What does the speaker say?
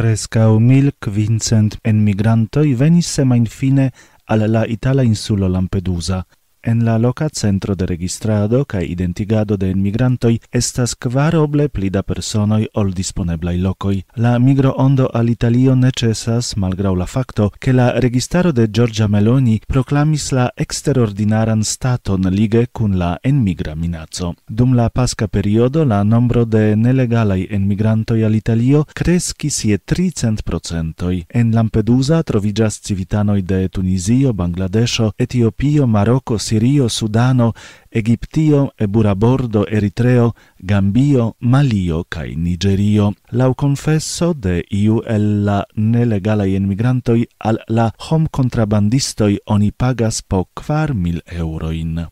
Prescau mil quincent emigrantoi venis semain fine al la Itala insulo Lampedusa, En la loca centro de registrado ca identigado de enmigrantoj estas kvar oble pli da personoi ol disponeblai locoi. La migro ondo al Italio ne ĉesas malgraŭ la facto, che la registaro de Giorgia Meloni proclamis la exterordinaran staton lige cun la enmigra minazzo. Dum la pasca periodo la nombro de nelegalai enmigrantoj al Italio kreskis je 300%. En Lampedusa trovigas civitanoi de Tunisio, Bangladesho, Etiopio, Marocco, Sirio, Sudano, Egiptio, Eburabordo, Eritreo, Gambio, Malio cae Nigerio. Lau confesso de iu el la nelegalai emigrantoi al la hom contrabandistoi oni pagas po 4.000 mil eurojn.